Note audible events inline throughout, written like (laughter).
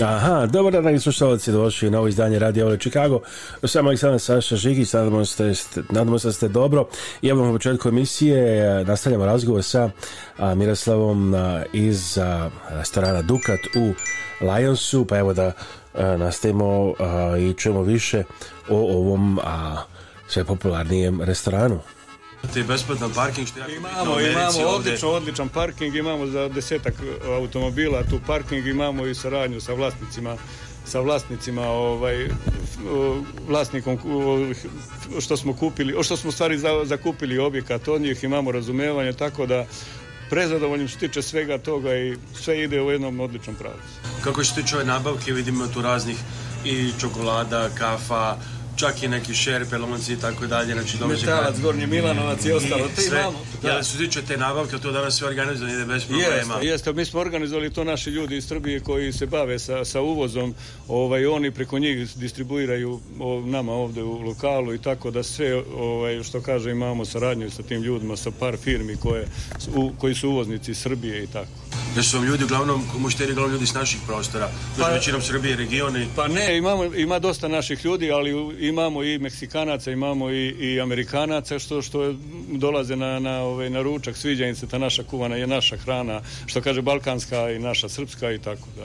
Aha, dobar dan, dragi slušalci, došli na ovo izdanje Radio Ole čikago Sam Aleksandar Saša Žigić, nadamo se, nadamo se da ste dobro. I evo na početku emisije nastavljamo razgovor sa Miroslavom iz restorana Dukat u Lionsu, pa evo da nastavimo i čujemo više o ovom sve popularnijem restoranu. Ti je besplatan parking što ja Imamo, imamo odličan, odličan parking, imamo za desetak automobila tu parking, imamo i saradnju sa vlasnicima sa vlasnicima ovaj vlasnikom što smo kupili, što smo stvari zakupili objekat od njih, imamo razumevanje tako da prezadovoljim što tiče svega toga i sve ide u jednom odličnom pravcu. Kako se tiče ove nabavke, vidimo tu raznih i čokolada, kafa, čak i neki šerpe, pelomci i tako dalje, znači Metalac, Gornji Milanovac i ostalo, to imamo. Ja, se tiče te nabavke, to danas sve organizovano ide bez problema. Jeste, jeste, mi smo organizovali to naši ljudi iz Srbije koji se bave sa, sa uvozom, ovaj, oni preko njih distribuiraju nama ovdje u lokalu i tako da sve, ovaj, što kaže, imamo saradnju sa tim ljudima, sa par firmi koje, koji su uvoznici Srbije i tako. Jer su vam ljudi uglavnom, mušteri uglavnom ljudi s naših prostora, znači, pa, većinom Srbije, regioni. Pa ne, imamo, ima dosta naših ljudi, ali imamo i Meksikanaca, imamo i, i Amerikanaca što, što dolaze na, na, ove, ovaj, na ručak, sviđa im se ta naša kuvana, je naša hrana, što kaže balkanska i naša srpska i tako da.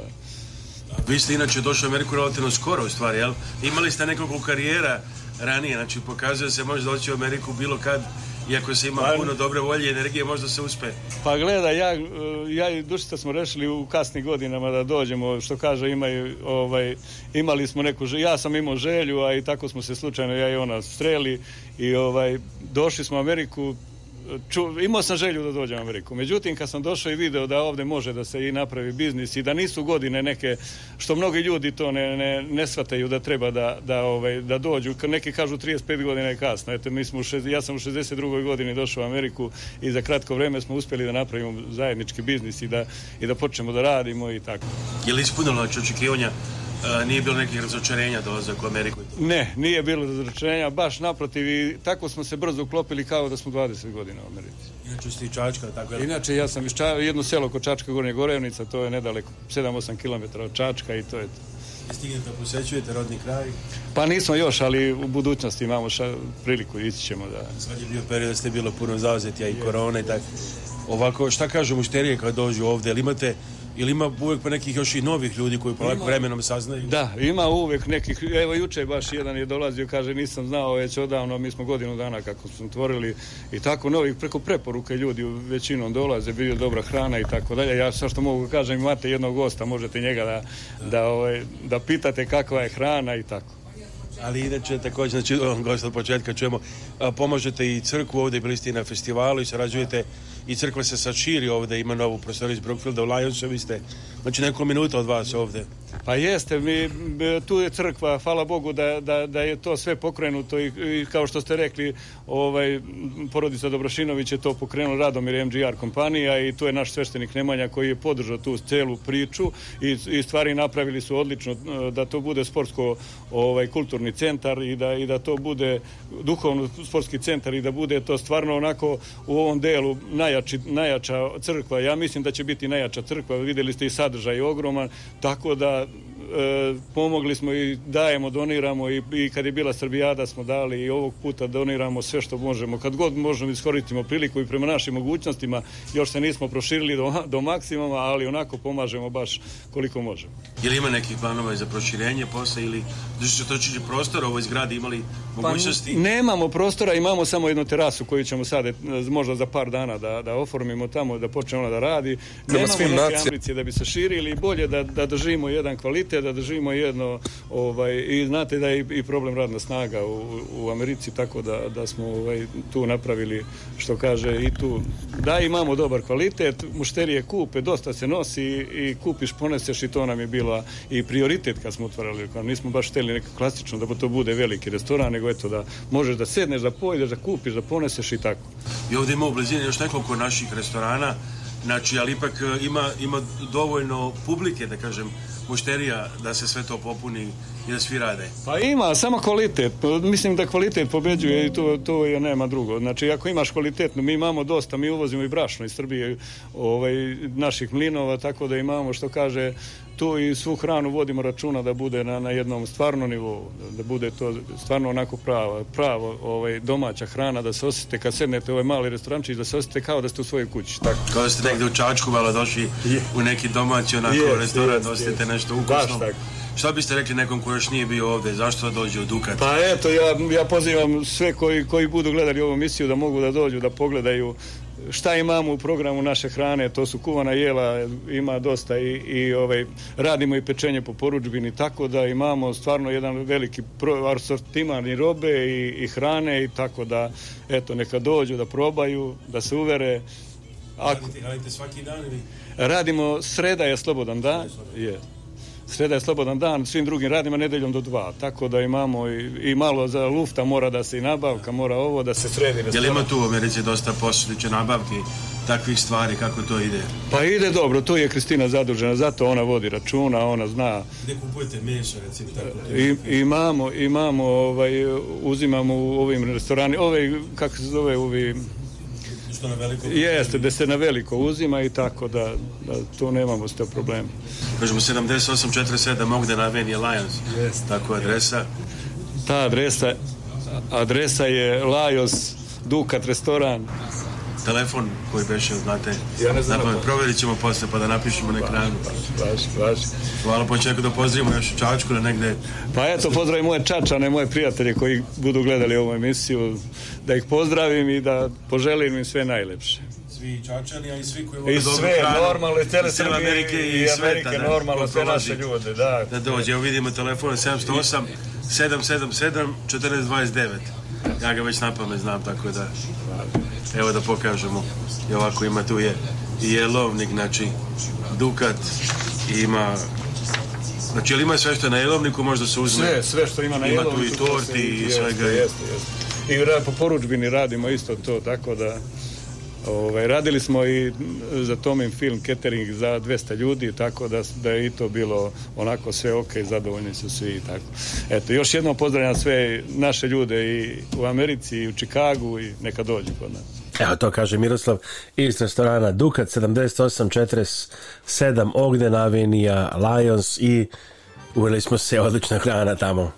Vi ste inače došli u Ameriku relativno skoro u stvari, jel? Imali ste nekoliko karijera ranije, znači pokazuje se možda doći u Ameriku bilo kad iako se ima pa- puno dobre volje i energije, možda se uspe. Pa gleda, ja, e, ja i Dušica smo rešili u kasnim godinama da dođemo, što kaže, imaju, ovaj, imali smo neku, ja sam imao želju, a i tako smo se slučajno, ja i ona streli i ovaj, došli smo u Ameriku, ču, imao sam želju da dođem u Ameriku. Međutim, kad sam došao i video da ovdje može da se i napravi biznis i da nisu godine neke, što mnogi ljudi to ne, ne, ne shvataju da treba da, da, ovaj, da dođu. Neki kažu 35 godina je kasno. Eto, mi smo, ja sam u 62. godini došao u Ameriku i za kratko vrijeme smo uspjeli da napravimo zajednički biznis i da, i da počnemo da radimo i tako. Je li ispunilo očekivanja E, nije bilo nekih razočarenja dolazak u Ameriku? Ne, nije bilo razočarenja, baš naprotiv i tako smo se brzo uklopili kao da smo 20 godina u Americi. Inače ste Čačka, tako je? Inače ja sam iz jedno selo kod Čačka Gornje Gorevnica, to je nedaleko 7-8 km od Čačka i to je to. stignete da posećujete rodni kraj? Pa nismo još, ali u budućnosti imamo priliku, ići ćemo da... Sad je bio period da ste bilo puno zauzeti, i korona i tako. Ovako, šta kažu mušterije kad dođu ovdje, ali imate ili ima uvijek nekih još i novih ljudi koji polako vremenom saznaju? Da, ima uvijek nekih. Evo jučer baš jedan je dolazio, kaže nisam znao već odavno, mi smo godinu dana kako smo tvorili i tako novih preko preporuke ljudi većinom dolaze, bio dobra hrana i tako dalje. Ja sa što mogu kažem imate jednog gosta, možete njega da, ovaj, da, pitate kakva je hrana i tako. Ali inače također, znači, gost od početka čujemo, pomažete i crkvu ovdje, bili ste i na festivalu i sarađujete i crkva se sad širi ovdje, ima novu prostoriju iz Brookfielda u vi ste, znači neko minuta od vas ovdje. Pa jeste, mi, tu je crkva, hvala Bogu da, da, da je to sve pokrenuto i, kao što ste rekli, ovaj, porodica Dobrošinović je to pokrenuo radom je MGR kompanija i tu je naš sveštenik Nemanja koji je podržao tu celu priču i, i stvari napravili su odlično e, da to bude sportsko ovaj, kulturni centar i da, i da to bude duhovno sportski centar i da bude to stvarno onako u ovom delu naj najjači, najjača crkva, ja mislim da će biti najjača crkva, vidjeli ste i sadržaj ogroman, tako da E, pomogli smo i dajemo, doniramo i, kad je bila Srbijada smo dali i ovog puta doniramo sve što možemo. Kad god možemo iskoristimo priliku i prema našim mogućnostima, još se nismo proširili do, maksimuma, ali onako pomažemo baš koliko možemo. li ima nekih planova za proširenje posle ili što to čini prostor ovoj zgradi imali mogućnosti? Pa, nemamo prostora, imamo samo jednu terasu koju ćemo sad e, možda za par dana da, oformimo tamo, da počne ona da radi. Nemamo neke da bi se širili i bolje da držimo jedan kvalitet da držimo jedno ovaj, i znate da je i problem radna snaga u, u Americi tako da, da smo ovaj, tu napravili što kaže i tu da imamo dobar kvalitet, mušterije kupe, dosta se nosi i, kupiš, poneseš i to nam je bila i prioritet kad smo otvarali Nismo baš htjeli neko klasično da to bude veliki restoran, nego eto da možeš da sedneš, da pojedeš, da kupiš, da poneseš i tako. I ovdje ima u blizini još nekoliko naših restorana Znači, ali ipak e, ima, ima dovoljno publike, da kažem, mušterija da se sve to popuni i da svi rade. Pa ima, samo kvalitet. Pa, mislim da kvalitet pobeđuje i to, to je nema drugo. Znači, ako imaš kvalitetnu, mi imamo dosta, mi uvozimo i brašno iz Srbije, ovaj, naših mlinova, tako da imamo, što kaže tu i svu hranu vodimo računa da bude na, na jednom stvarno nivou, da bude to stvarno onako pravo, pravo ovaj, domaća hrana, da se osjete kad sednete u ovaj mali restorančić, da se osjete kao da ste u svojoj kući. Tako. Kao da ste negdje u Čačku, valo došli u neki domaći onako yes, restoran, yes, da yes. nešto ukusno. Baš tako. Šta biste rekli nekom ko još nije bio ovdje, zašto dođe u Dukat? Pa eto, ja, ja pozivam sve koji, koji budu gledali ovu misiju da mogu da dođu, da pogledaju šta imamo u programu naše hrane, to su kuvana jela, ima dosta i, i ovaj, radimo i pečenje po poručbini, tako da imamo stvarno jedan veliki asortiman i robe i, i hrane i tako da, eto, neka dođu da probaju, da se uvere. Ako... Radite, radite svaki dan ili? Radimo, sreda je slobodan, da? Je sreda je slobodan dan, svim drugim radima nedeljom do dva. Tako da imamo i, i malo za lufta mora da se i nabavka, mora ovo da se sredi. Jel ima tu u Americi dosta posljediće nabavki takvih stvari, kako to ide? Pa ide dobro, to je Kristina zadužena, zato ona vodi računa, ona zna. Gdje kupujete meša, recimo, tako? I, imamo, imamo, ovaj, uzimamo u ovim restorani, ove, kako se zove, ovi na Jeste, da se na veliko uzima i tako da, da tu nemamo s te problema. Kažemo 7847 Ogden Avenue Lions, yes. tako adresa. Ta adresa, adresa je Lajos Dukat restoran telefon koji beše, znate, ja ne znam provjerit ćemo posle pa da napišemo na ekranu. Hvala počeku da pozdravimo još Čačku na negde. Pa eto, pozdravim moje Čačane, moje prijatelje koji budu gledali ovu emisiju, da ih pozdravim i da poželim im sve najlepše svi Čačani, a i svi koji vole I sve, normalno, i tele Srbije, Amerike, i, Amerike, normalno, sve naše ljude, da. Da dođe, evo vidimo telefon 708 777 1429. Ja ga već na znam, tako da evo da pokažemo. I ovako ima tu je i jelovnik, znači Dukat ima Znači, ili ima sve što je na jelovniku, možda se uzme? Sve, sve što ima na ima jelovniku. Ima tu i torti i svega. Jeste, I po poručbini radimo isto to, tako da ovaj radili smo i za Tomin film catering za 200 ljudi, tako da, da je i to bilo onako sve ok, zadovoljni su svi tako. Eto, još jednom pozdravljam sve naše ljude i u Americi i u Čikagu i neka dođu kod nas. Evo to kaže Miroslav iz restorana Dukat 7847 Ogden Avenija Lions i uveli smo se odlična hrana tamo.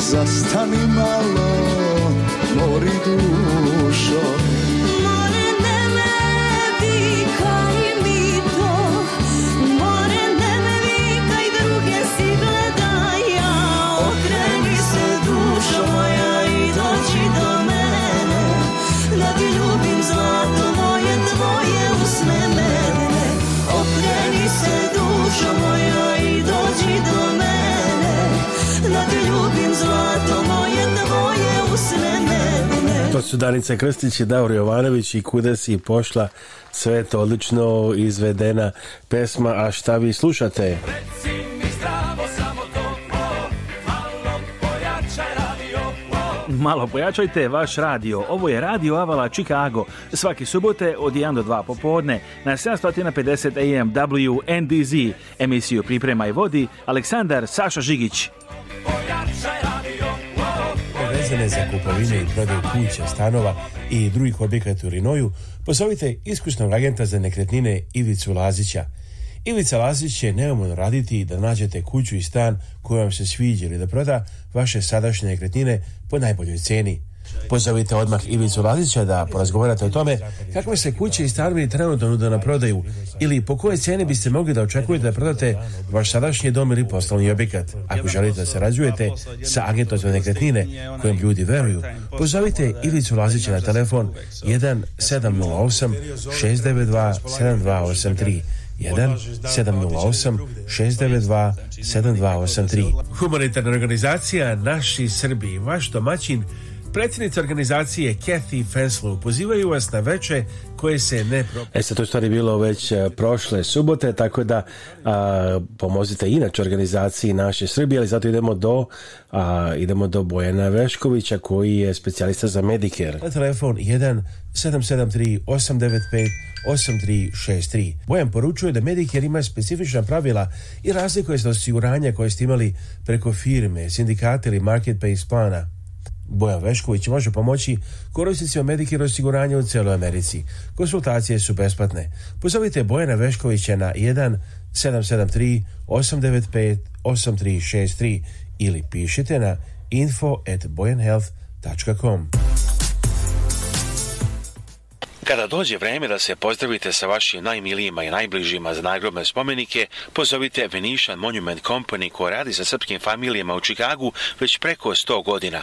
Zastani malo, mori dušo To su Danica Krstić i Davor Jovanović i Kude si pošla sve to odlično izvedena pesma, a šta vi slušate? Malo pojačajte vaš radio. Ovo je Radio Avala Chicago. svaki subote od 1 do 2 popodne na 750 AM WNDZ. Emisiju priprema i vodi Aleksandar Saša Žigić vezane za kupovine i prodaju kuća, stanova i drugih objekata u Rinoju, pozovite iskusnog agenta za nekretnine Ivicu Lazića. Ivica Lazić će neumno raditi da nađete kuću i stan koji vam se sviđa ili da proda vaše sadašnje nekretnine po najboljoj cijeni. Pozovite odmah Ivicu Lazića da porazgovarate o tome kakve se kuće i stanovi trenutno nude na prodaju ili po koje cijene biste mogli da očekujete da prodate vaš sadašnji dom ili poslovni objekat. Ako želite da se razvijete sa agentom za nekretnine kojem ljudi veruju, pozovite Ivicu Lazića na telefon 1708 692 7283. 1-708-692-7283. Humanitarna organizacija Naši Srbi, vaš domaćin Predsjednica organizacije Kathy Fenslow pozivaju vas na veče koje se ne propustite. E sad, to stvari bilo već e, prošle subote, tako da pomozite inače organizaciji naše Srbije, ali zato idemo do, a, idemo do bojena Veškovića koji je specijalista za Medicare. Na telefon 1 773 895 8363. Bojan poručuje da Medicare ima specifična pravila i razlikuje se od osiguranja koje ste imali preko firme, sindikata ili marketplace plana. Bojan Vešković može pomoći korisnicima Medicare osiguranja u cijeloj Americi. Konsultacije su besplatne. Pozovite Bojana Veškovića na 1 773 895 8363 ili pišite na info at Kada dođe vreme da se pozdravite sa vašim najmilijima i najbližima za nagrobne spomenike, pozovite Venetian Monument Company koja radi sa srpskim familijama u Čikagu već preko 100 godina.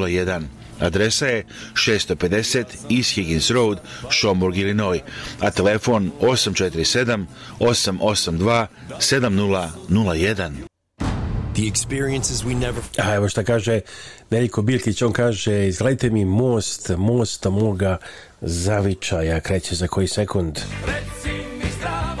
001. Adresa je 650 East Higgins Road, Schaumburg, Illinois, a telefon 847 882 7001. A evo što kaže Neljko Bilkić, on kaže izgledajte mi most, most moga zavičaja, kreće za koji sekund. Reci mi zdravo.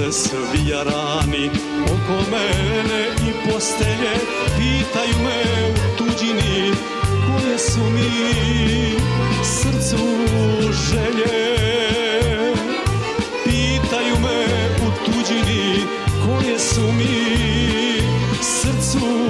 se svi jarani oko mene i postelje pitaju me u tuđini koje su mi srcu želje pitaju me u tuđini koje su mi srcu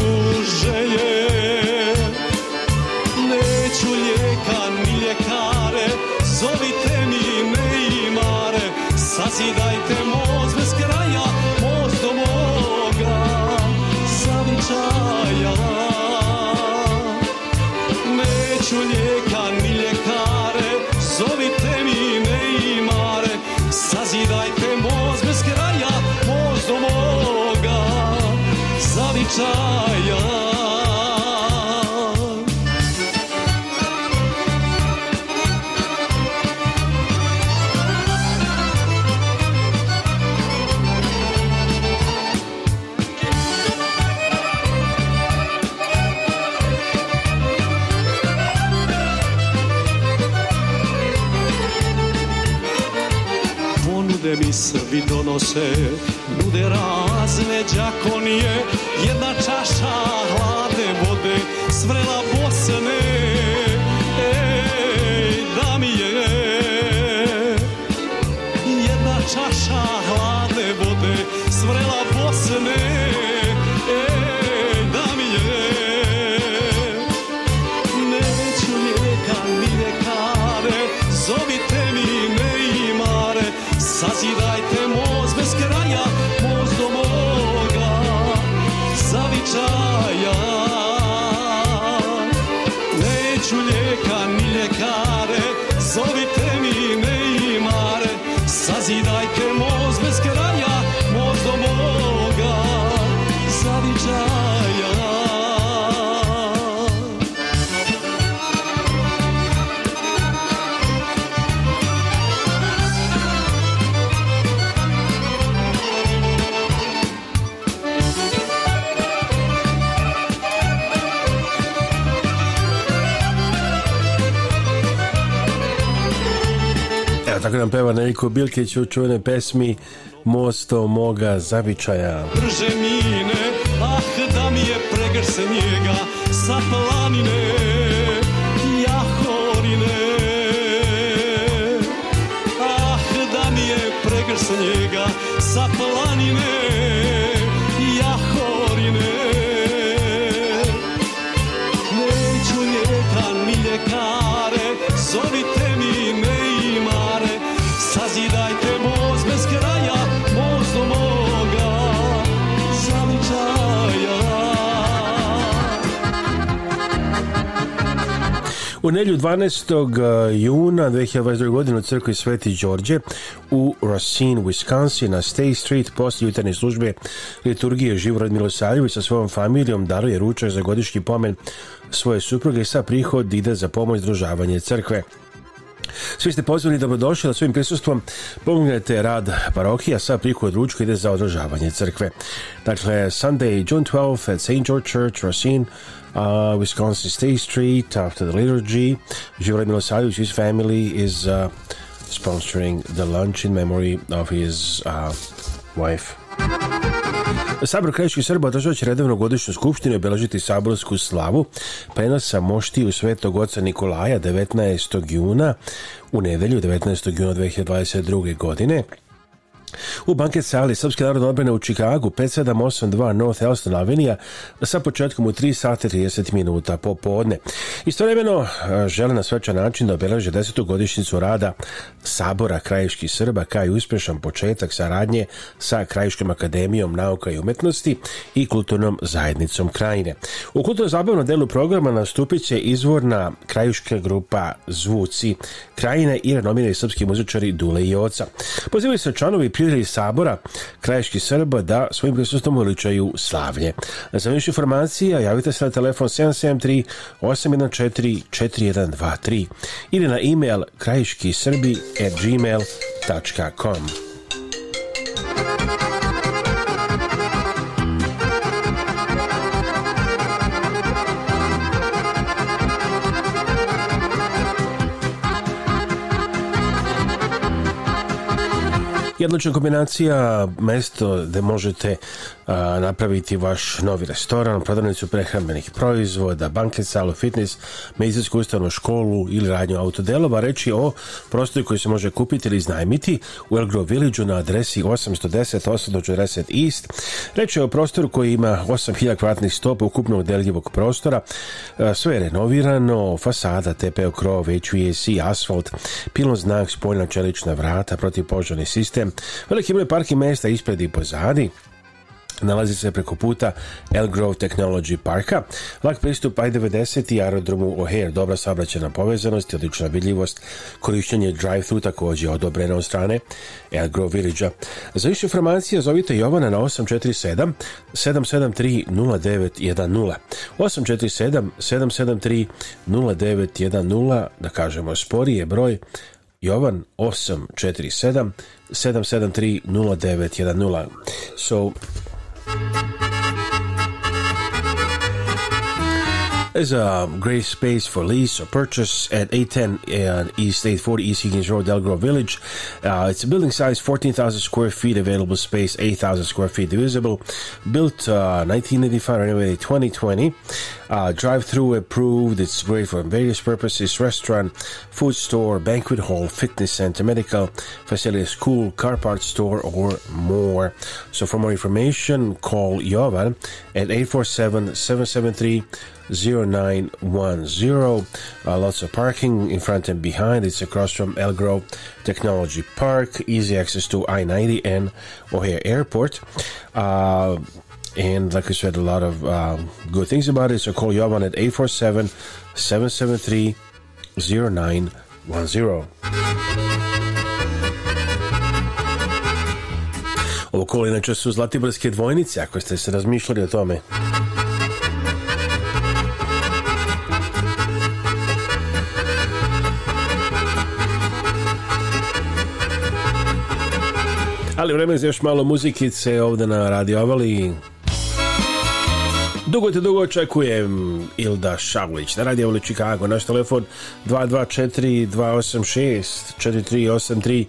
Nude mi Srbi donose, nude razne džakonije, jedna čaša hladne vode, svrela bosne Tako nam peva Neliko Bilkeć u čuvenoj pesmi Mosto moga zavičaja. Drže mi nedjelju 12. E, juna 2022. godine u crkvi Sveti Đorđe u Racine, Wisconsin na State Street poslije jutarnje službe liturgije Živorad Milosarjevi sa svojom familijom daruje ručak za godišnji pomen svoje supruge sa prihod ide za pomoć združavanje crkve. Svi ste pozvani da došli da svojim prisustvom pomognete rad parohija sa prihod Ručka ide za održavanje crkve. Dakle, Sunday, June 12 at St. George Church, Racine, uh, Wisconsin State Street, after the liturgy, Živore Milosavljuć, his family is uh, sponsoring the lunch in memory of his uh, wife. Sabor Krajiških Srba održava će redovno godišnju skupštinu i obeležiti saborsku slavu prenosa moštiju Svetog oca Nikolaja 19. juna u nedelju 19. juna 2022. godine. U banke sali Srpske narodne odbrane u Čikagu 5782 North Elston Avenija sa početkom u 3 sata 30 minuta popodne. Istovremeno e, žele na svečan način da obeleže 10. godišnjicu rada Sabora Krajiških Srba kao i uspješan početak saradnje sa Krajiškom akademijom nauka i umetnosti i kulturnom zajednicom Krajine. U kulturno-zabavnom delu programa nastupit će izvorna krajiška grupa Zvuci Krajine i renomirani srpski muzičari Dule i Oca. Pozivaju se članovi iz sabora Krajiški Srba da svojim prisustvom uličaju slavlje. Za više informacija javite se na telefon 773 814 4123 ili na e-mail krajiškisrbi at gmail.com. Jednočna kombinacija mesto gdje možete napraviti vaš novi restoran, prodavnicu prehrambenih proizvoda, banket salu, fitness, medicinsku ustavnu školu ili radnju autodelova. Reći o prostoru koji se može kupiti ili iznajmiti u Elgrove Village na adresi 810 840 East. Reći je o prostoru koji ima 8000 kvadratnih stopa ukupnog udeljivog prostora. sve je renovirano, fasada, TPO krov, HVAC, asfalt, pilon znak, spoljna čelična vrata, protupožarni sistem, Veliki broj parki mesta ispred i pozadi, nalazi se preko puta El Grove Technology Parka. Lak pristup I-90 i aerodromu O'Hare, dobra saobraćena povezanost i odlična vidljivost. Korišćenje drive-thru također odobreno od strane El Grove Village-a. Za više informacije zovite Jovana na 847 773 0910 847 773 0910 da kažemo sporije broj Jovan 847 773 0910. So There's a great space for lease or purchase at 810 uh, East 840 East Higgins Road, Delgrove Village. Uh, it's a building size 14,000 square feet, available space 8,000 square feet divisible. Built uh, 1985, anyway 2020. Uh, drive through approved. It's great for various purposes restaurant, food store, banquet hall, fitness center, medical facility, school, car parts store, or more. So for more information, call Jovan at 847 773 0910. Uh, lots of parking in front and behind. It's across from Elgrove Technology Park. Easy access to I 90 and O'Hare Airport. Uh, and like I said, a lot of uh, good things about it. So call Yovan at 847 773 0910. Ovo inače su Zlatiborske dvojnice, ako ste se razmišljali o tome. li vreme za još malo muzikice Ovde na Radio Avali. Dugo te dugo očekujem Ilda Šavlić na Radio Avali Chicago. Naš telefon 224-286-4383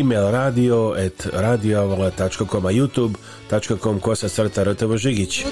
email radio at radioavala.com a youtube.com kosa crta Rotevo žigić.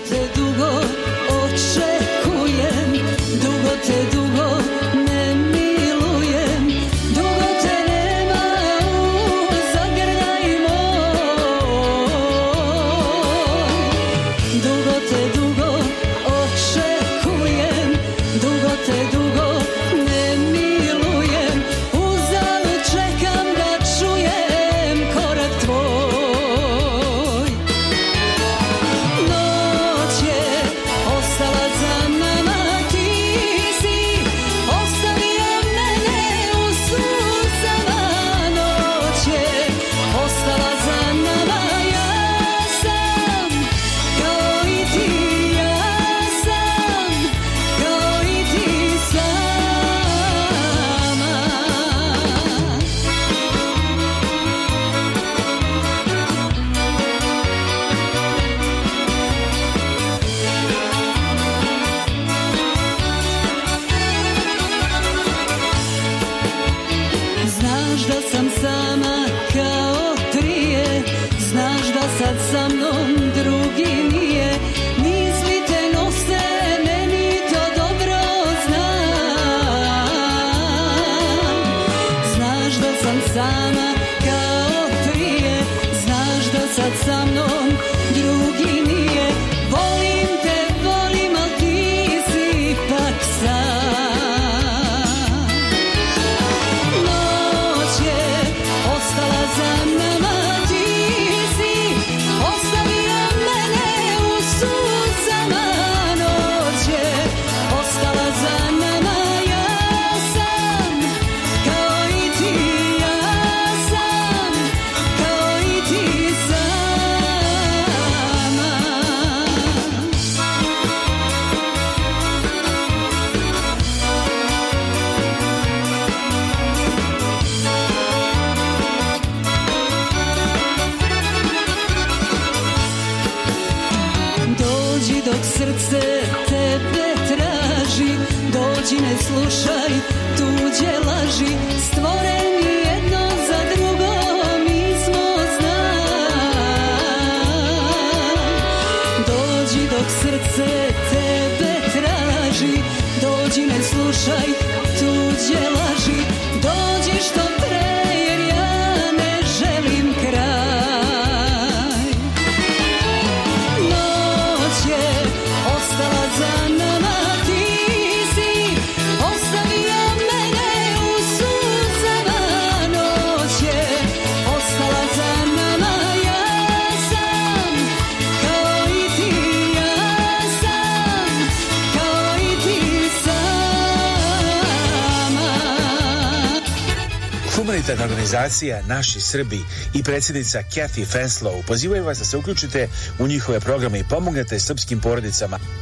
the sam sama organizacija Naši Srbi i predsjednica Kathy Fenslow pozivaju vas da se uključite u njihove programe i pomognete srpskim porodicama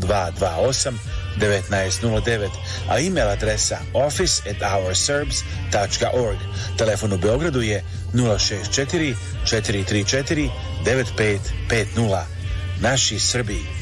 228 1909, a e-mail adresa office at Telefon u Beogradu je 064 434 9550. Naši Srbiji.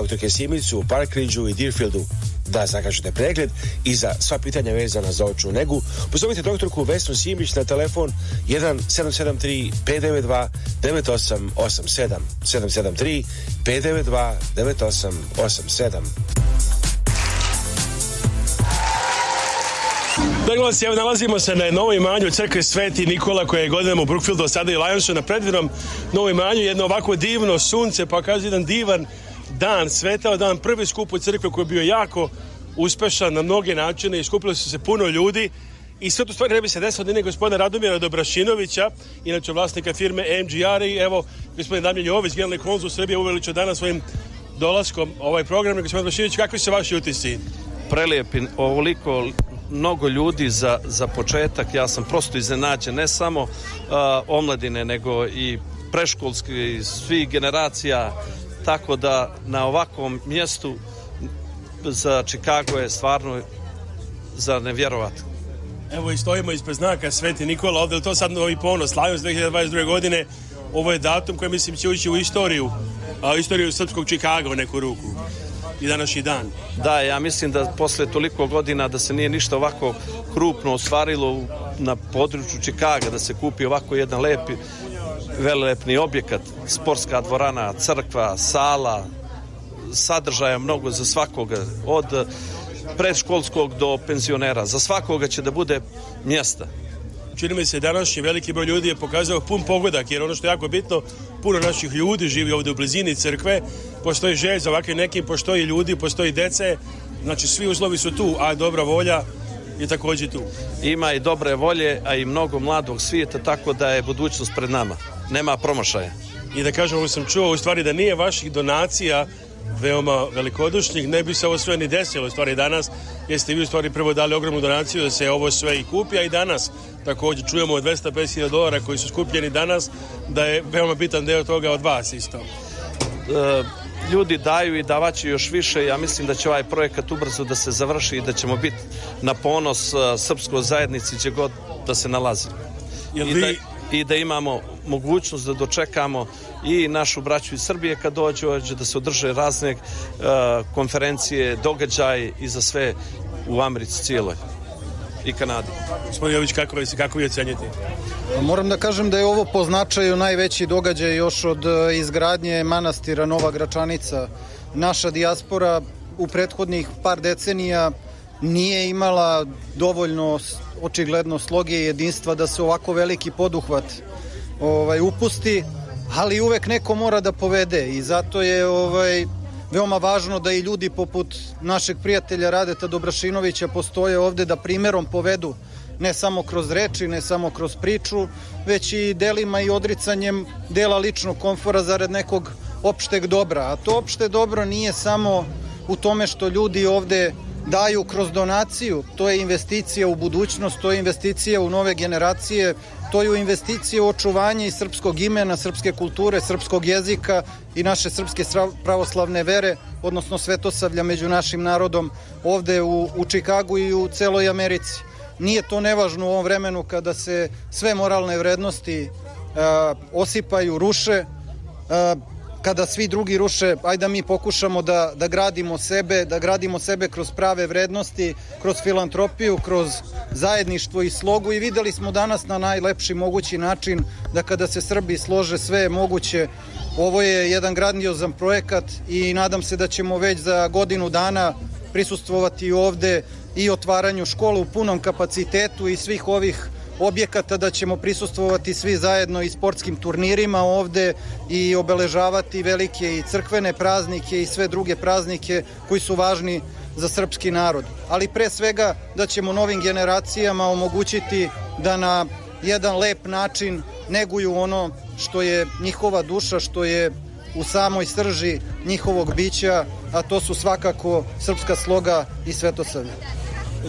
dr. u u Parkridžu i Deerfieldu da zakažete pregled i za sva pitanja vezana za očnu negu. Pozovite doktorku Vesnu Simić na telefon 1773 592 9887 773 592 9887 evo nalazimo se na novoj imanju crkve Sveti Nikola koja je godinama u Brookfieldu, sada i Lionsu na predvjerom novoj imanju, jedno ovako divno sunce, pa jedan divan dan svetao, dan prvi skup u crkvi koji je bio jako uspešan na mnoge načine i skupili su se puno ljudi i sve to stvari ne bi se desilo da nije gospodina Radomira Dobrašinovića, inače vlasnika firme MGR i evo gospodin Damljen Jović, generalni konzul Srbije uveličio danas svojim dolaskom ovaj program. Gospodin Dobrašinović, kakvi su vaši utisci? Prelijepi, ovoliko mnogo ljudi za, za početak, ja sam prosto iznenađen, ne samo omladine, nego i preškolski, svih generacija, tako da na ovakvom mjestu za Čikago je stvarno za nevjerovat. Evo i stojimo ispred znaka Sveti Nikola, ovdje to sad novi ponos, dvadeset 2022. godine, ovo je datum koji mislim će ući u istoriju, a, istoriju srpskog Čikaga u neku ruku i današnji dan. Da, ja mislim da poslije toliko godina da se nije ništa ovako krupno ostvarilo na području Čikaga, da se kupi ovako jedan lepi velelepni objekat, sportska dvorana, crkva, sala, sadržaja mnogo za svakoga, od predškolskog do penzionera. Za svakoga će da bude mjesta. Čini mi se današnji veliki broj ljudi je pokazao pun pogodak, jer ono što je jako bitno, puno naših ljudi živi ovdje u blizini crkve, postoji želj za ovakve neke, postoji ljudi, postoji dece, znači svi uslovi su tu, a dobra volja je također tu. Ima i dobre volje, a i mnogo mladog svijeta, tako da je budućnost pred nama nema promašaja. I da kažem, ovo sam čuo, u stvari da nije vaših donacija veoma velikodušnjih, ne bi se ovo sve ni desilo, u stvari danas, jeste vi u stvari prvo dali ogromnu donaciju da se ovo sve i kupi, a i danas također čujemo od 250.000 dolara koji su skupljeni danas, da je veoma bitan deo toga od vas isto. E, ljudi daju i davaći još više, ja mislim da će ovaj projekat ubrzo da se završi i da ćemo biti na ponos e, srpskoj zajednici gdje god da se nalazi. I da imamo mogućnost da dočekamo i našu braću iz Srbije kad dođe, da se održe razne e, konferencije, događaje i za sve u Americi cijeloj i Kanadi. Gospodin Jović, kako, je, kako vi pa Moram da kažem da je ovo po značaju najveći događaj još od e, izgradnje manastira Nova Gračanica. Naša dijaspora u prethodnih par decenija nije imala dovoljno očigledno sloge i jedinstva da se ovako veliki poduhvat ovaj, upusti, ali uvek neko mora da povede i zato je ovaj, veoma važno da i ljudi poput našeg prijatelja Radeta Dobrašinovića postoje ovde da primjerom povedu ne samo kroz reči, ne samo kroz priču, već i delima i odricanjem dela ličnog komfora zarad nekog opšteg dobra. A to opšte dobro nije samo u tome što ljudi ovde daju kroz donaciju, to je investicija u budućnost, to je investicija u nove generacije, to je u investiciji u očuvanje i srpskog imena, srpske kulture, srpskog jezika i naše srpske pravoslavne vere, odnosno svetosavlja među našim narodom ovde u, u Čikagu i u celoj Americi. Nije to nevažno u ovom vremenu kada se sve moralne vrednosti osipaju, ruše, a, kada svi drugi ruše, ajde da mi pokušamo da, da gradimo sebe, da gradimo sebe kroz prave vrednosti, kroz filantropiju, kroz zajedništvo i slogu i videli smo danas na najlepši mogući način da kada se Srbi slože sve moguće. Ovo je jedan grandiozan projekat i nadam se da ćemo već za godinu dana prisustvovati ovde i otvaranju škole u punom kapacitetu i svih ovih objekata, da ćemo prisustvovati svi zajedno i sportskim turnirima ovde i obeležavati velike i crkvene praznike i sve druge praznike koji su važni za srpski narod. Ali pre svega da ćemo novim generacijama omogućiti da na jedan lep način neguju ono što je njihova duša, što je u samoj srži njihovog bića, a to su svakako srpska sloga i svetosavlja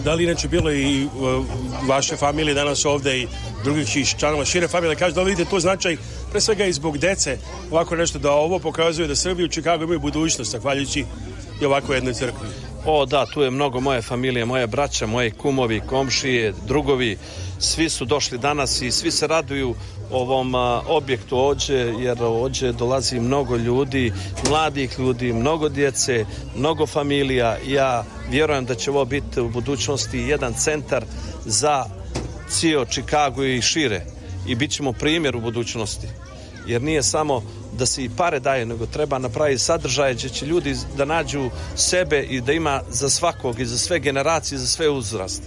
da li inače bilo i e, vaše familije danas ovdje i drugih članova šire familije, kažu da li vidite to značaj pre svega i zbog dece ovako nešto da ovo pokazuje da Srbiju i Čikago imaju budućnost zahvaljujući i ovako jednoj crkvi. O da, tu je mnogo moje familije, moje braća, moje kumovi, komšije, drugovi, svi su došli danas i svi se raduju ovom objektu Ođe, jer Ođe dolazi mnogo ljudi, mladih ljudi, mnogo djece, mnogo familija. Ja vjerujem da će ovo biti u budućnosti jedan centar za cijel Chicago i šire. I bit ćemo primjer u budućnosti. Jer nije samo da se i pare daje, nego treba napraviti sadržaje gdje će ljudi da nađu sebe i da ima za svakog i za sve generacije, za sve uzraste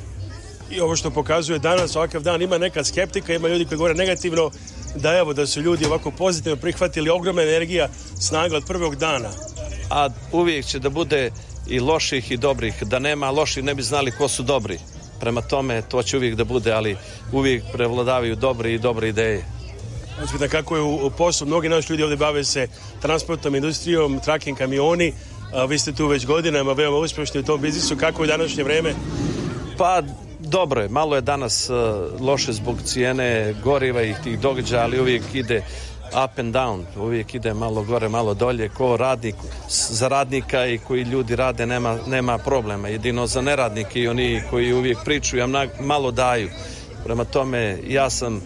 i ovo što pokazuje danas ovakav dan ima neka skeptika, ima ljudi koji govore negativno da evo da su ljudi ovako pozitivno prihvatili ogromna energija snaga od prvog dana. A uvijek će da bude i loših i dobrih, da nema loših ne bi znali ko su dobri. Prema tome to će uvijek da bude, ali uvijek prevladavaju dobri i dobre ideje. da kako je u poslu, mnogi naši ljudi ovdje bave se transportom, industrijom, trakim kamioni, vi ste tu već godinama veoma uspješni u tom biznisu, kako je današnje vrijeme? Pa dobro je, malo je danas e, loše zbog cijene goriva i tih događaja, ali uvijek ide up and down, uvijek ide malo gore, malo dolje, ko radnik, za radnika i koji ljudi rade nema, nema problema, jedino za neradnike i oni koji uvijek pričaju, a malo daju. Prema tome, ja sam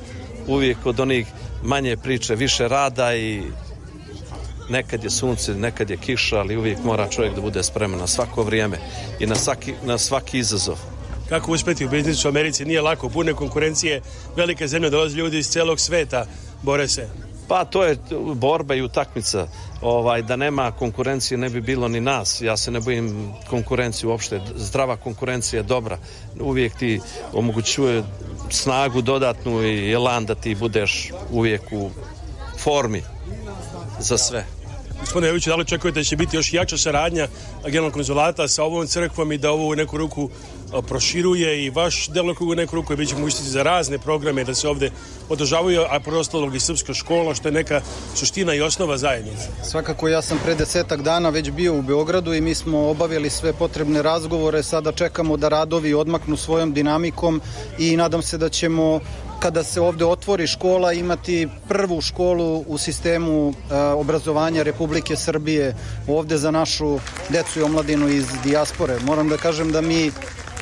uvijek od onih manje priče, više rada i nekad je sunce, nekad je kiša, ali uvijek mora čovjek da bude spreman na svako vrijeme i na svaki, na svaki izazov kako uspeti u biznisu u Americi nije lako, pune konkurencije, velike zemlje dolaze ljudi iz celog sveta, bore se. Pa to je borba i utakmica. Ovaj, da nema konkurencije ne bi bilo ni nas. Ja se ne bojim konkurencije uopšte. Zdrava konkurencija je dobra. Uvijek ti omogućuje snagu dodatnu i elan da ti budeš uvijek u formi za sve. Gospodine Joviću, da li očekujete da će biti još jača saradnja generalnog konzulata sa ovom crkvom i da ovo u neku ruku proširuje i vaš delokrug u neku ruku i bit ćemo učiti za razne programe da se ovdje održavaju, a prostalog i srpska škola što je neka suština i osnova zajednice. Svakako ja sam pre desetak dana već bio u Beogradu i mi smo obavili sve potrebne razgovore, sada čekamo da radovi odmaknu svojom dinamikom i nadam se da ćemo kada se ovdje otvori škola imati prvu školu u sistemu e, obrazovanja Republike Srbije ovdje za našu decu i omladinu iz dijaspore. Moram da kažem da mi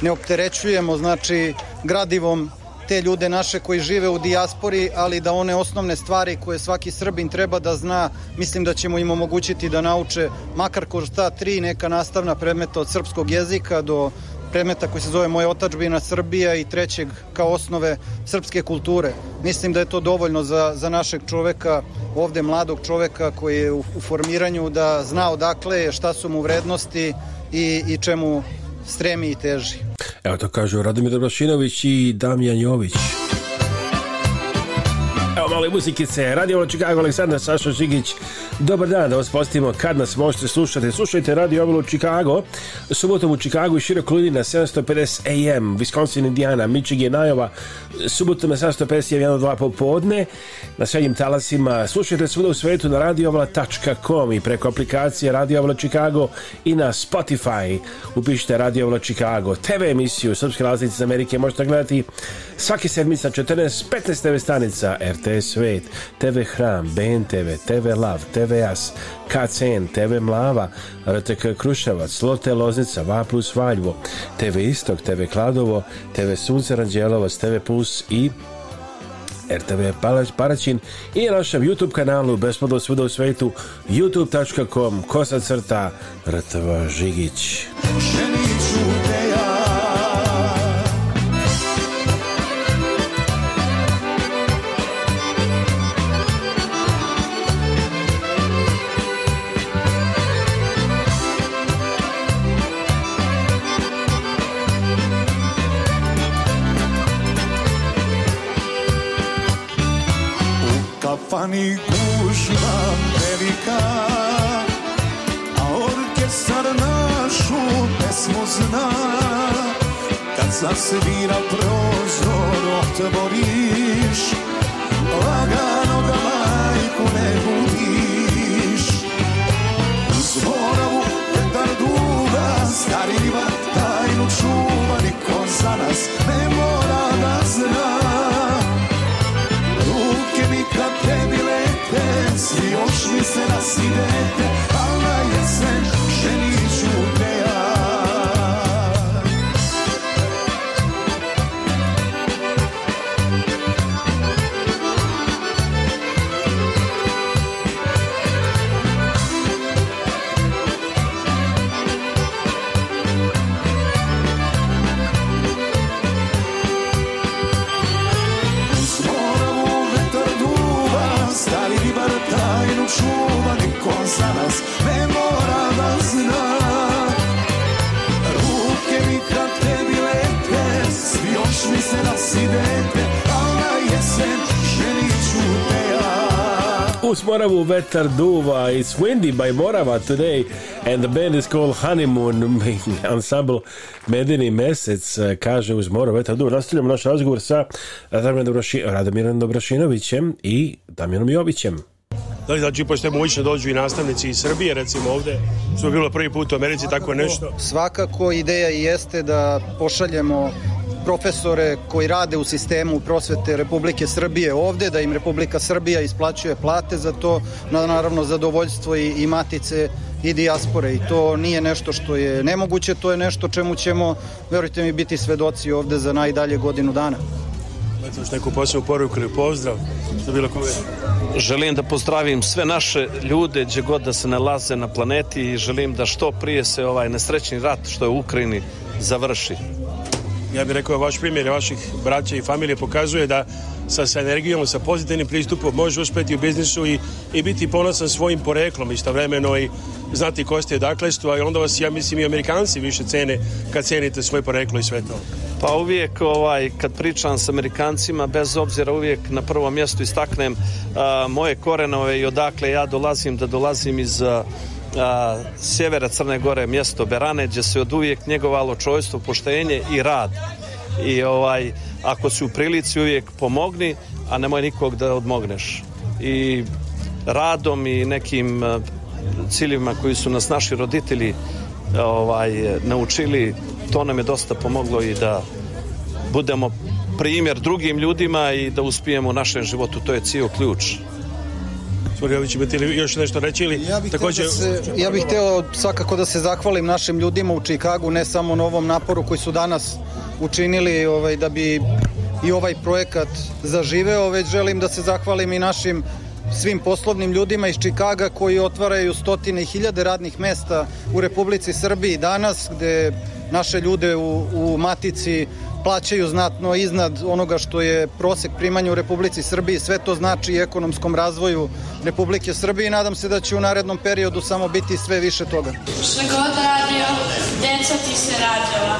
ne opterećujemo znači gradivom te ljude naše koji žive u dijaspori, ali da one osnovne stvari koje svaki Srbin treba da zna, mislim da ćemo im omogućiti da nauče makar kroz ta tri neka nastavna predmeta od srpskog jezika do predmeta koji se zove Moja otačbina Srbija i trećeg kao osnove srpske kulture. Mislim da je to dovoljno za, za našeg čoveka, ovde mladog čoveka koji je u, formiranju da zna odakle je, šta su mu vrednosti i, i čemu stremi i teži. Evo to kažu Radimir Dobrošinović i Damjan Jović. Evo mali muzikice, Radio Chicago, Aleksandar Sašo Žigić. Dobar dan, da vas postavimo kad nas možete slušati. Slušajte Radio Obalo Chicago, subotom u Čikagu i široko ljudi na 750 AM, Wisconsin, Indiana, Michigan, Iowa, subotom na 750 AM, 1 2 popodne, na srednjim talasima. Slušajte svuda u svetu na radioovala.com i preko aplikacije Radio Ovala Chicago i na Spotify. Upišite Radio Ovala Čikago, TV emisiju Srpske razlice iz Amerike možete gledati svaki sedmica 14, 15 TV stanica RT TV Svet, TV Hram, BNTV, TV Lav, TV As, KCN, TV Mlava, RTK Kruševac, Lote Loznica, Va plus TV Istok, TV Kladovo, TV Sunce Ranđelovac, TV Plus i RTV Paraćin i na našem YouTube kanalu Bespodo svuda u svetu youtube.com kosa crta Žigić. Žigić. uz Moravu vetar duva. It's windy by Morava today and the band is called Honeymoon (laughs) Ensemble Medini mesec e, kaže uz Moravu vetar duva. Nastavljamo naš razgovor sa e, Radomirom Dobrošinovićem i Damjanom Jovićem. Da, znači, pošto je dođu i nastavnici iz Srbije, recimo ovdje, su bilo prvi put u Americi, tako nešto. Svakako, ideja jeste da pošaljemo profesore koji rade u sistemu prosvete Republike Srbije ovde, da im Republika Srbija isplaćuje plate za to, na, naravno zadovoljstvo i, i matice i dijaspore i to nije nešto što je nemoguće, to je nešto čemu ćemo, verujte mi, biti svedoci ovde za najdalje godinu dana. neku pozdrav bilo Želim da pozdravim sve naše ljude gdje god da se nalaze na planeti i želim da što prije se ovaj nesrećni rat što je u Ukrajini završi ja bih rekao vaš primjer vaših braća i familije pokazuje da sa, sa energijom, sa pozitivnim pristupom može uspjeti u biznisu i, i biti ponosan svojim poreklom istovremeno i znati ko ste odakle ste, a onda vas ja mislim i Amerikanci više cene kad cenite svoje poreklo i sve to. Pa uvijek ovaj, kad pričam s Amerikancima, bez obzira uvijek na prvom mjestu istaknem moje korenove i odakle ja dolazim, da dolazim iz a, sjevera Crne Gore, mjesto Berane, gdje se od uvijek njegovalo čojstvo, poštenje i rad. I ovaj, ako si u prilici uvijek pomogni, a nemoj nikog da odmogneš. I radom i nekim ciljima ciljevima koji su nas naši roditelji ovaj, naučili, to nam je dosta pomoglo i da budemo primjer drugim ljudima i da uspijemo u našem životu. To je cijel ključ imate li još nešto reći ili ja bih ja bih htio svakako da se zahvalim našim ljudima u Čikagu, ne samo na ovom naporu koji su danas učinili ovaj, da bi i ovaj projekat zaživeo, već želim da se zahvalim i našim svim poslovnim ljudima iz Čikaga koji otvaraju stotine i hiljade radnih mesta u Republici Srbiji danas, gde naše ljude u Matici plaćaju znatno iznad onoga što je prosek primanja u Republici Srbiji. Sve to znači i ekonomskom razvoju Republike Srbije i nadam se da će u narednom periodu samo biti sve više toga. Što god radio, deca ti se radila.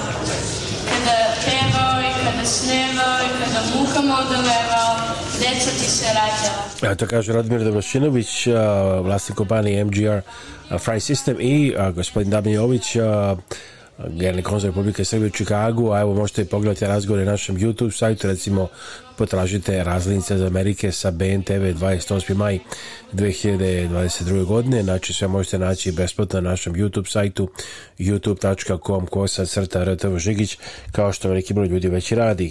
Kada pevao i kada snevao i kada mukama odolevao, deca ti se rađala. to kaže radmir Dobrošinović, vlasnik kompanije MGR Fry System i gospodin Damijović, Generalni konzul Republike Srbije u Čikagu, a evo možete pogledati razgovore na našem YouTube sajtu, recimo potražite razlinice iz Amerike sa BNTV 28. maj 2022. godine, znači sve možete naći besplatno na našem YouTube sajtu youtube.com kosa crta rtv kao što veliki broj ljudi već i radi.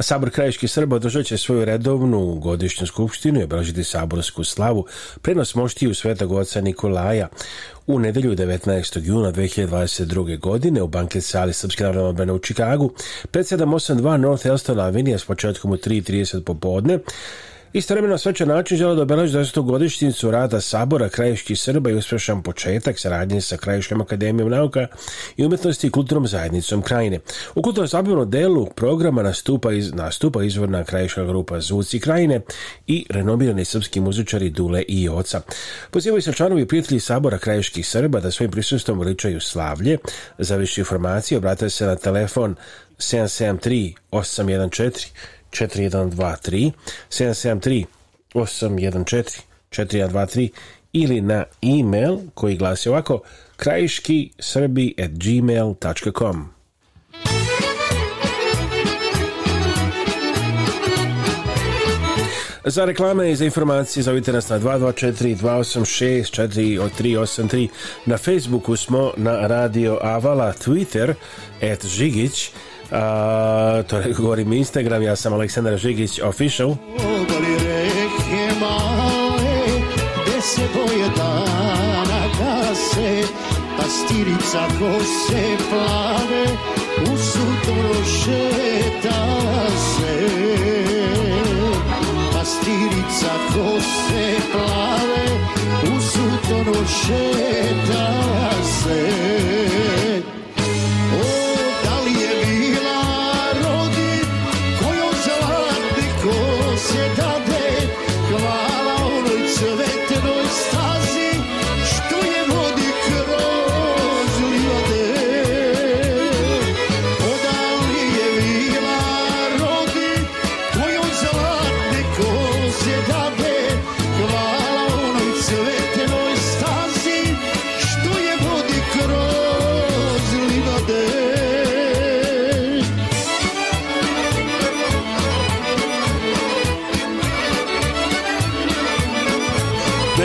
Sabor Krajiški Srba održat će svoju redovnu godišnju skupštinu i obražiti saborsku slavu, prenos moštiju svetog oca Nikolaja. U nedelju 19. juna 2022. godine u banket sali Srpske narodne odbrane u Čikagu 5782 North Elston Avenue s početkom u 3.30 popodne Istovremeno svečan način žele da obeleži 20. godišnjicu rada Sabora krajiških Srba i uspješan početak saradnje sa Krajiškom akademijom nauka i umjetnosti i kulturnom zajednicom krajine. U kulturno zabavnom delu programa nastupa, iz, nastupa izvorna krajiška grupa Zvuci krajine i renomirani srpski muzičari Dule i Oca. Pozivaju se članovi prijatelji Sabora krajiških Srba da svojim prisustvom uličaju slavlje. Za više informacije obratite se na telefon 773 814 4123 773 814 4123 ili na e-mail koji glasi ovako krajiški srbi at gmail.com Za reklame i za informacije zovite nas na 224-286-4383. Na Facebooku smo na Radio Avala, Twitter at Žigić, to ne govorim Instagram, ja sam Aleksandar Žigić Official. se boje se pastirica kose plave, u sutro se. Pastirica kose plave, u sutro šeta se.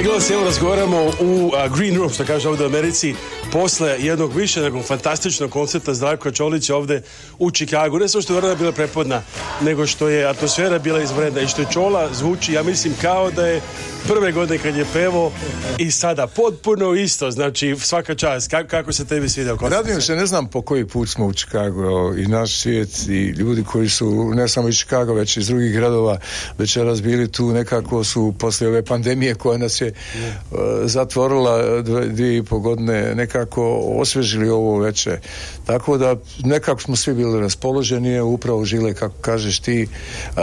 Ne se, evo razgovaramo u a, Green Room, što kaže ovdje u Americi, posle jednog više nego fantastičnog koncerta Zdravka Čolića ovdje u Čikagu. Ne samo što je vrna bila prepodna, nego što je atmosfera bila izvredna i što je Čola zvuči, ja mislim, kao da je prve godine kad je pevo i sada potpuno isto, znači svaka čast. Kako, se tebi svidio Radim se, ne znam po koji put smo u Čikagu i naš svijet i ljudi koji su ne samo iz Čikaga, već iz drugih gradova večeras bili tu, nekako su posle ove pandemije koja nas je se e, zatvorila e, dvije i godine nekako osvežili ovo veče tako da nekako smo svi bili raspoloženi je upravo žile kako kažeš ti e,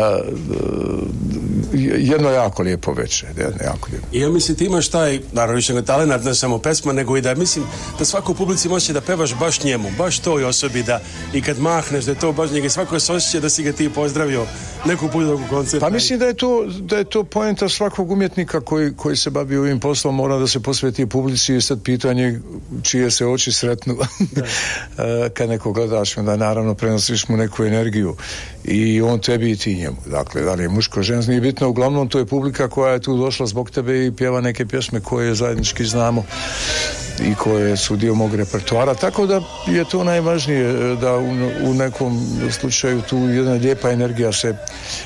jedno jako lijepo veče jedno jako lijepo. I ja mislim ti imaš taj naravno više ne talent ne samo pesma nego i da mislim da svako u publici može da pevaš baš njemu baš toj osobi da i kad mahneš da je to baš njega svako se osjeća da si ga ti pozdravio neku put u koncertu. Pa mislim da je to da poenta svakog umjetnika koji se bavi ovim poslom mora da se posveti publici i sad pitanje čije se oči sretnu (laughs) e, kad neko gledaš onda naravno prenosiš mu neku energiju i on tebi i ti njemu dakle da li je muško žensko, nije bitno uglavnom to je publika koja je tu došla zbog tebe i pjeva neke pjesme koje zajednički znamo i koje su dio mog repertoara, tako da je to najvažnije e, da u, nekom slučaju tu jedna lijepa energija se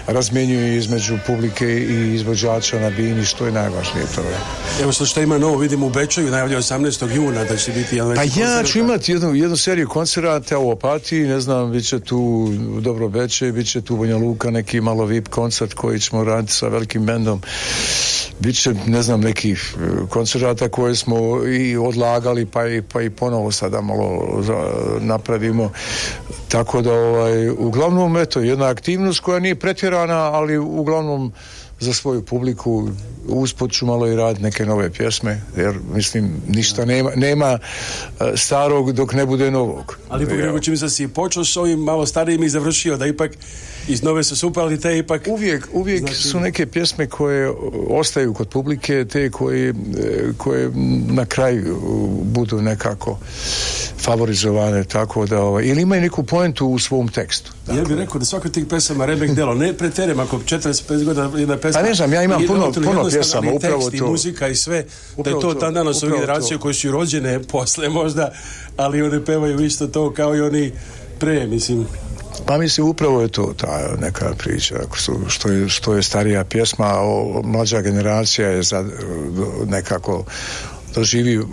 razmjenjuje između publike i izvođača na bini, što je najvažnije to je. Evo što, što ima novo, vidimo u Bečaju, najavlja 18. juna da će biti jedan Pa ja ću imati jednu, jednu seriju koncerata u Opatiji, ne znam, bit će tu Dobro Beče, bit će tu Banja Luka, neki malo VIP koncert koji ćemo raditi sa velikim bendom. Bit će, ne znam, nekih e, koncerata koje smo i od lagali pa i, pa i ponovo sada malo napravimo tako da ovaj, uglavnom eto jedna aktivnost koja nije pretjerana ali uglavnom za svoju publiku usput ću malo i raditi neke nove pjesme jer mislim ništa nema, nema e, starog dok ne bude novog ali pogrebu čim sam si počeo s ovim malo starijim i završio da ipak iz nove su supali te ipak uvijek, uvijek znači- su neke pjesme koje ostaju kod publike te koje, e, koje na kraju budu nekako favorizovane tako da ovaj, ili imaju neku poentu u svom tekstu dakle. ja bih rekao da svaka tih pjesama remek delo ne preterem ako 45 godina jedna pa ne znam, ja imam puno, puno pjesama, upravo to. muzika i sve, da je to tandano su generacije koje su rođene (laughs) posle možda, ali one pevaju isto to kao i oni pre, mislim. Pa mislim, upravo je to ta neka priča. Što je, što je starija pjesma, o, mlađa generacija je za, nekako doživi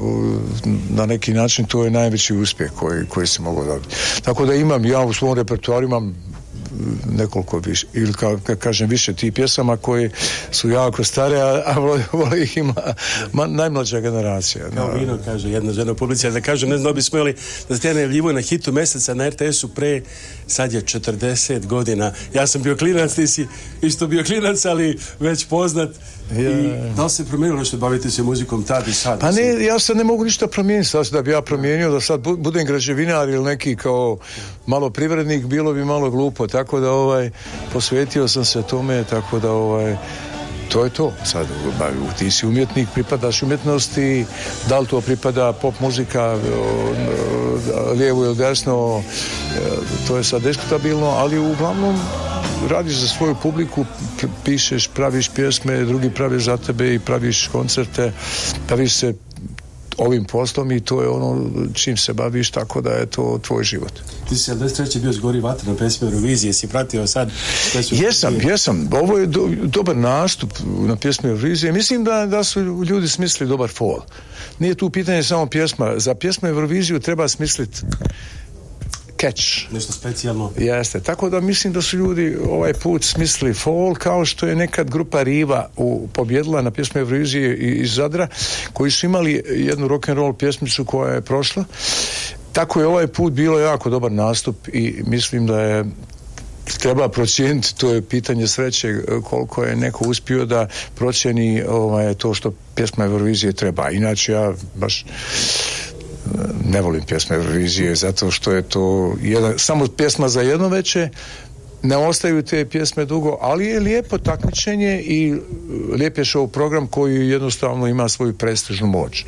na neki način to je najveći uspjeh koji, koji se mogu dobiti. Tako da imam, ja u svom repertuaru imam nekoliko više, ili kao, ka, kažem više tih pjesama koje su jako stare, a, a ih ima ma, najmlađa generacija. Kao vino, kaže jedna žena da kažem, ne znam, bi jeli da ste najavljivo na hitu meseca na RTS-u pre, sad je 40 godina. Ja sam bio klinac, ti si isto bio klinac, ali već poznat i da li se promijenilo što bavite se muzikom tad i sad? Pa ne, ja se ne mogu ništa promijeniti. Sad da bi ja promijenio, da sad budem građevinar ili neki kao malo privrednik, bilo bi malo glupo. Tako da ovaj, posvetio sam se tome, tako da ovaj, to je to. Sad, ti si umjetnik, pripadaš umjetnosti, da li to pripada pop muzika, lijevo ili desno, to je sad diskutabilno, ali uglavnom radiš za svoju publiku, pišeš, praviš pjesme, drugi pravi za tebe i praviš koncerte, praviš se ovim poslom i to je ono čim se baviš tako da je to tvoj život. Ti si 73. bio zgori vatra na pjesmi Eurovizije, si pratio sad? Jesam, jesam. Ovo je dobar nastup na pjesmi Eurovizije. Mislim da, da su ljudi smislili dobar fol. Nije tu pitanje samo pjesma. Za pjesmu Euroviziju treba smisliti catch. Nešto specijalno. Jeste. Tako da mislim da su ljudi ovaj put smislili fall kao što je nekad grupa Riva u, pobjedila na pjesmu Eurovizije iz Zadra koji su imali jednu rock and roll pjesmicu koja je prošla. Tako je ovaj put bilo jako dobar nastup i mislim da je treba procijeniti, to je pitanje sreće koliko je neko uspio da procjeni ovaj, to što pjesma Eurovizije treba. Inače ja baš ne volim pjesme Eurovizije zato što je to jedan, samo pjesma za jedno veće ne ostaju te pjesme dugo, ali je lijepo takmičenje i e, lijep je show program koji jednostavno ima svoju prestižnu moć.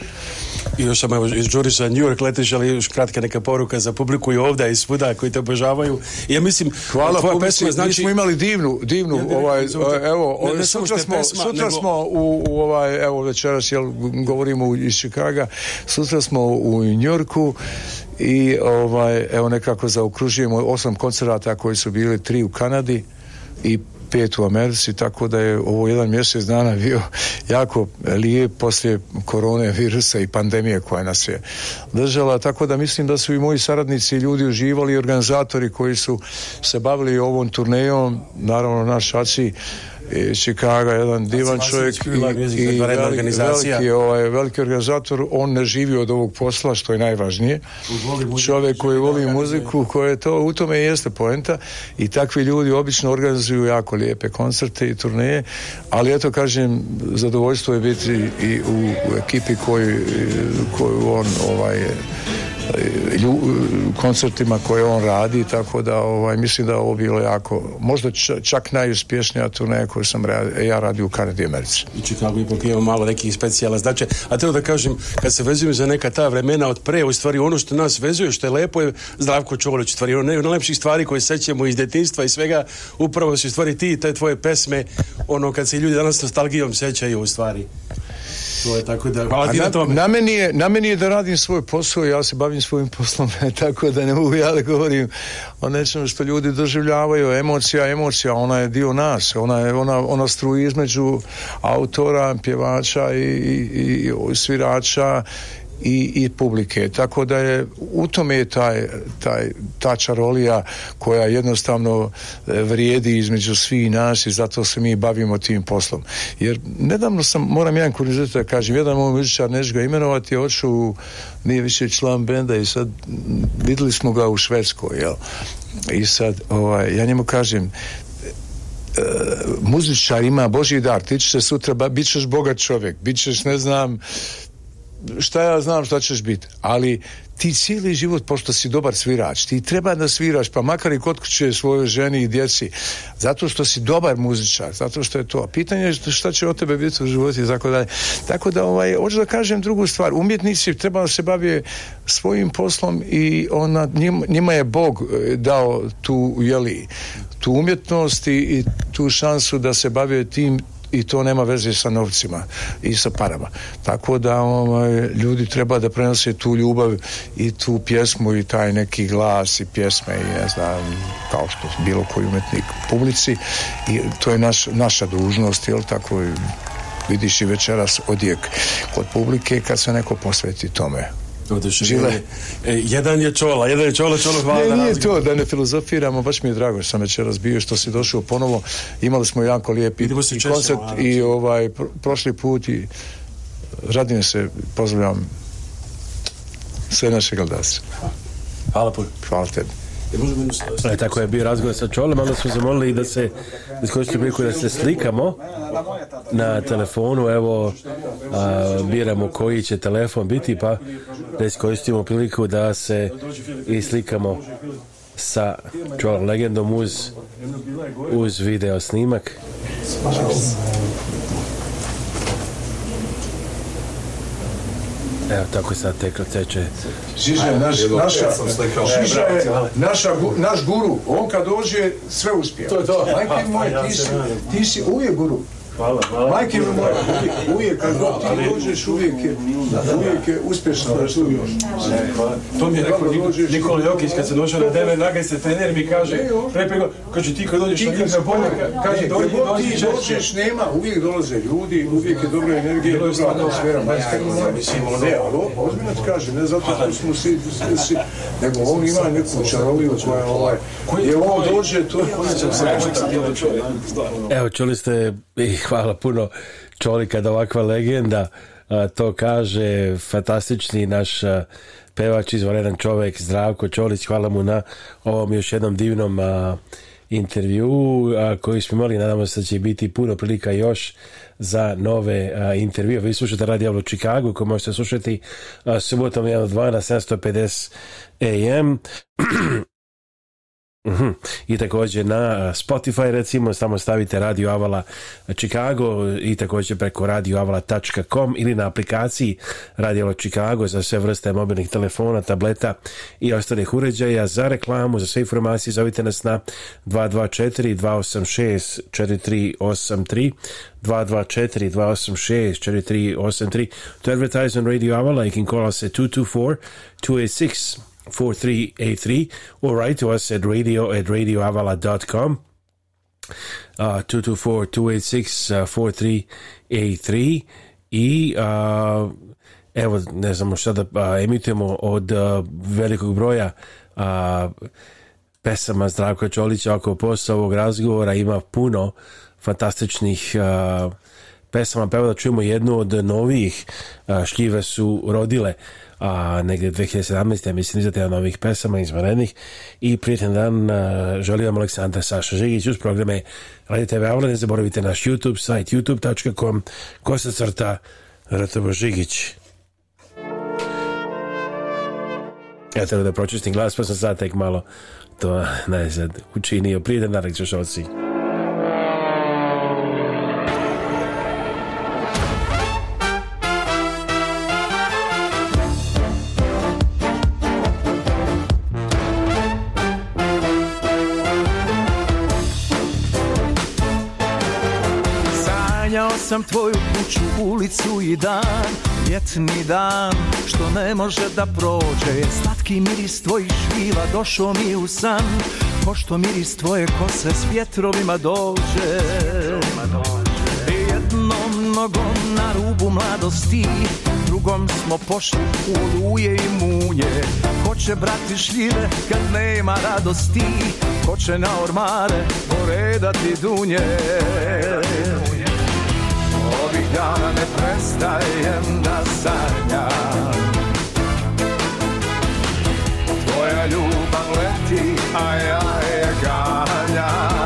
I još sam evo, iz Đurisa New York letiš, ali još kratka neka poruka za publiku i ovdje i svuda koji te obožavaju. Ja mislim, hvala tvoja znači... Mi smo imali divnu, divnu, ovaj, e, evo, ne, ovaj, sutra, smo, sutra smo u, u, ovaj, evo večeras, jel, govorimo iz Čikaga, sutra smo u New Yorku i ovaj, evo nekako zaokružujemo osam koncerata koji su bili tri u Kanadi i pet u Americi, tako da je ovo jedan mjesec dana bio jako lijep poslije korone virusa i pandemije koja nas je držala, tako da mislim da su i moji saradnici i ljudi uživali i organizatori koji su se bavili ovom turnejom, naravno naš Aci Chicago, jedan znači, divan čovjek i, veliki, ovaj, veliki organizator, on ne živi od ovog posla, što je najvažnije. Čovjek koji voli muziku, koje to, u tome i jeste poenta i takvi ljudi obično organizuju jako lijepe koncerte i turneje, ali eto kažem, zadovoljstvo je biti i u, ekipi koju, koju on ovaj, koncertima koje on radi, tako da ovaj, mislim da je ovo bilo jako, možda čak najuspješnija turneja koju sam ja radio u Kanadi i Americi. I Chicago ipak malo nekih specijala znači, a treba da kažem, kad se vezujem za neka ta vremena od pre, u stvari ono što nas vezuje, što je lepo je Zdravko Čolić, stvari, ono najlepših stvari koje sećamo iz detinstva i svega, upravo su stvari ti, i te tvoje pesme, ono kad se ljudi danas nostalgijom sećaju u stvari. To je tako da... na, meni, je, na meni je da radim svoj posao, ja se bavim svojim poslom, (laughs) tako da ne mogu ja da govorim o nečem što ljudi doživljavaju. Emocija, emocija, ona je dio nas, ona, je, ona, ona struji između autora, pjevača i, i, i svirača i, i publike. Tako da je u tome je taj, taj, ta čarolija koja jednostavno e, vrijedi između svih nas i zato se mi bavimo tim poslom. Jer nedavno sam, moram jedan kuriozit da kažem, jedan moj muzičar, neću ga imenovati, oču nije više član benda i sad vidjeli smo ga u Švedskoj, jel? I sad, ovaj, ja njemu kažem, e, muzičar ima Boži dar, ti ćeš sutra, bit ćeš bogat čovjek, bit ćeš, ne znam, šta ja znam šta ćeš biti, ali ti cijeli život, pošto si dobar svirač, ti treba da sviraš, pa makar i kod kuće svojoj ženi i djeci, zato što si dobar muzičar, zato što je to. Pitanje je šta će od tebe biti u životu i tako dalje. Tako da, ovaj, hoću da kažem drugu stvar, umjetnici treba da se bavije svojim poslom i ona, njima, je Bog eh, dao tu, jeli, tu umjetnost i, i tu šansu da se bave tim i to nema veze sa novcima i sa parama. Tako da ovaj, ljudi treba da prenose tu ljubav i tu pjesmu i taj neki glas i pjesme i ne znam kao što bilo koji umetnik publici i to je naš, naša dužnost jel tako vidiš i večeras odjek kod publike kad se neko posveti tome Žile. E, jedan je čola, jedan je čola, čolo hvala. Ne, nije to, da ne filozofiramo, baš mi je drago što sam već razbio što si došao ponovo. Imali smo jako lijepi koncert i ovaj, prošli put i se pozdravljam sve naše gledalce. Hvala puno. Hvala tebi. E, tako je bio razgovor sa Čolom, onda smo zamolili da se iskoristimo priliku da se slikamo na telefonu. Evo, a, biramo koji će telefon biti, pa da iskoristimo priliku da se slikamo sa Čolom legendom uz, uz video snimak. Evo tako sad teklo teče. Žiža je naš, naša, Žiža je naša, naš guru. On kad dođe sve uspije. To je to. Majke (laughs) pa, moje, ti si, ti si uvijek guru. Hvala, hvala. Majke mi moja, uvijek kad god ti uvijek je, uvijek je uspješno da još. To mi je rekao Nikola Jokić kad se došao na trener mi kaže, prepego, kaže ti kad dođeš na bolje, kaže nema, uvijek dolaze ljudi, uvijek je dobra energija, dobra atmosfera, ono- Ne, ali ozbiljno ti ne zato što smo svi, nego on ima neku čaroliju ovaj, je ovo dođe, to je... Evo, čuli ste hvala puno Čoli da ovakva legenda to kaže fantastični naš a, pevač, izvanredan čovjek Zdravko Čolić, hvala mu na ovom još jednom divnom a, intervju a, koji smo imali nadamo se da će biti puno prilika još za nove a, intervjue vi slušate Radio Chicago koji možete slušati a, subotom 1.2 na 750 AM Mm-hmm. I također na Spotify recimo, samo stavite Radio Avala Chicago i također preko radioavala.com ili na aplikaciji Radio Avala Chicago za sve vrste mobilnih telefona, tableta i ostalih uređaja. Za reklamu, za sve informacije zovite nas na 224 286 4383 224 286 4383 To advertise on Radio Avala you can call us at 224 286 4383 or write to us at radio at radioavala.com. Uh, 224-286-4383 uh, i uh, evo ne znamo šta da uh, emitujemo od uh, velikog broja uh, pesama Zdravka Čolića oko posla ovog razgovora ima puno fantastičnih uh, pesama pa evo da čujemo jednu od novijih šljive su rodile a, negdje 2017. ja mislim izdati jedan novih pesama izvanrednih i prijetan dan a, želim vam Aleksandar Saša Žigić uz programe Radio TV Avla ne zaboravite naš YouTube sajt youtube.com se crta Ratovo Žigić Ja treba da pročistim glas pa sam sad tek malo to najzad učinio prijetan dan sam tvoju kuću, ulicu i dan Ljetni dan što ne može da prođe Slatki miris tvojih švila došao mi u san Pošto što miris tvoje kose s vjetrovima dođe Jednom nogom na rubu mladosti Drugom smo pošli u luje i munje Ko će brati šljive kad nema radosti Ko će na ormare poredati dunje ja ne prestajem da sanjam Tvoja ljubav leti, a ja je ganjam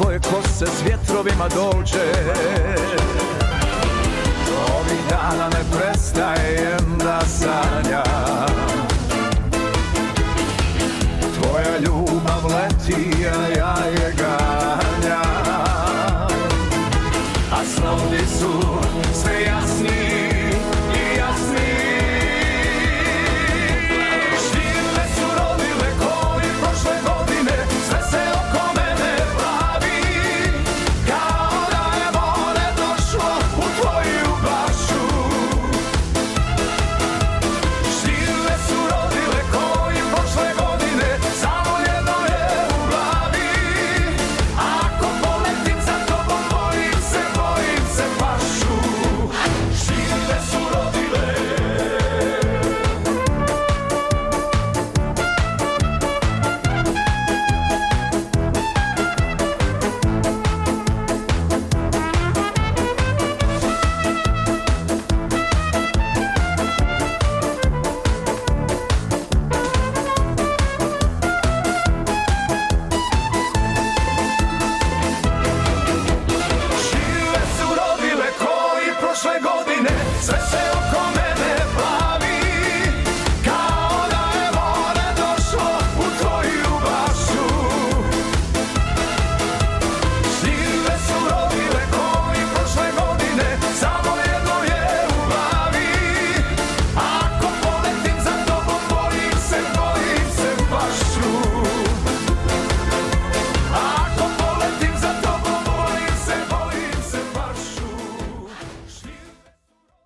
tvoje kose s vjetrovima dođe Ovih dana ne prestajem da sanjam Tvoja ljubav leti, a ja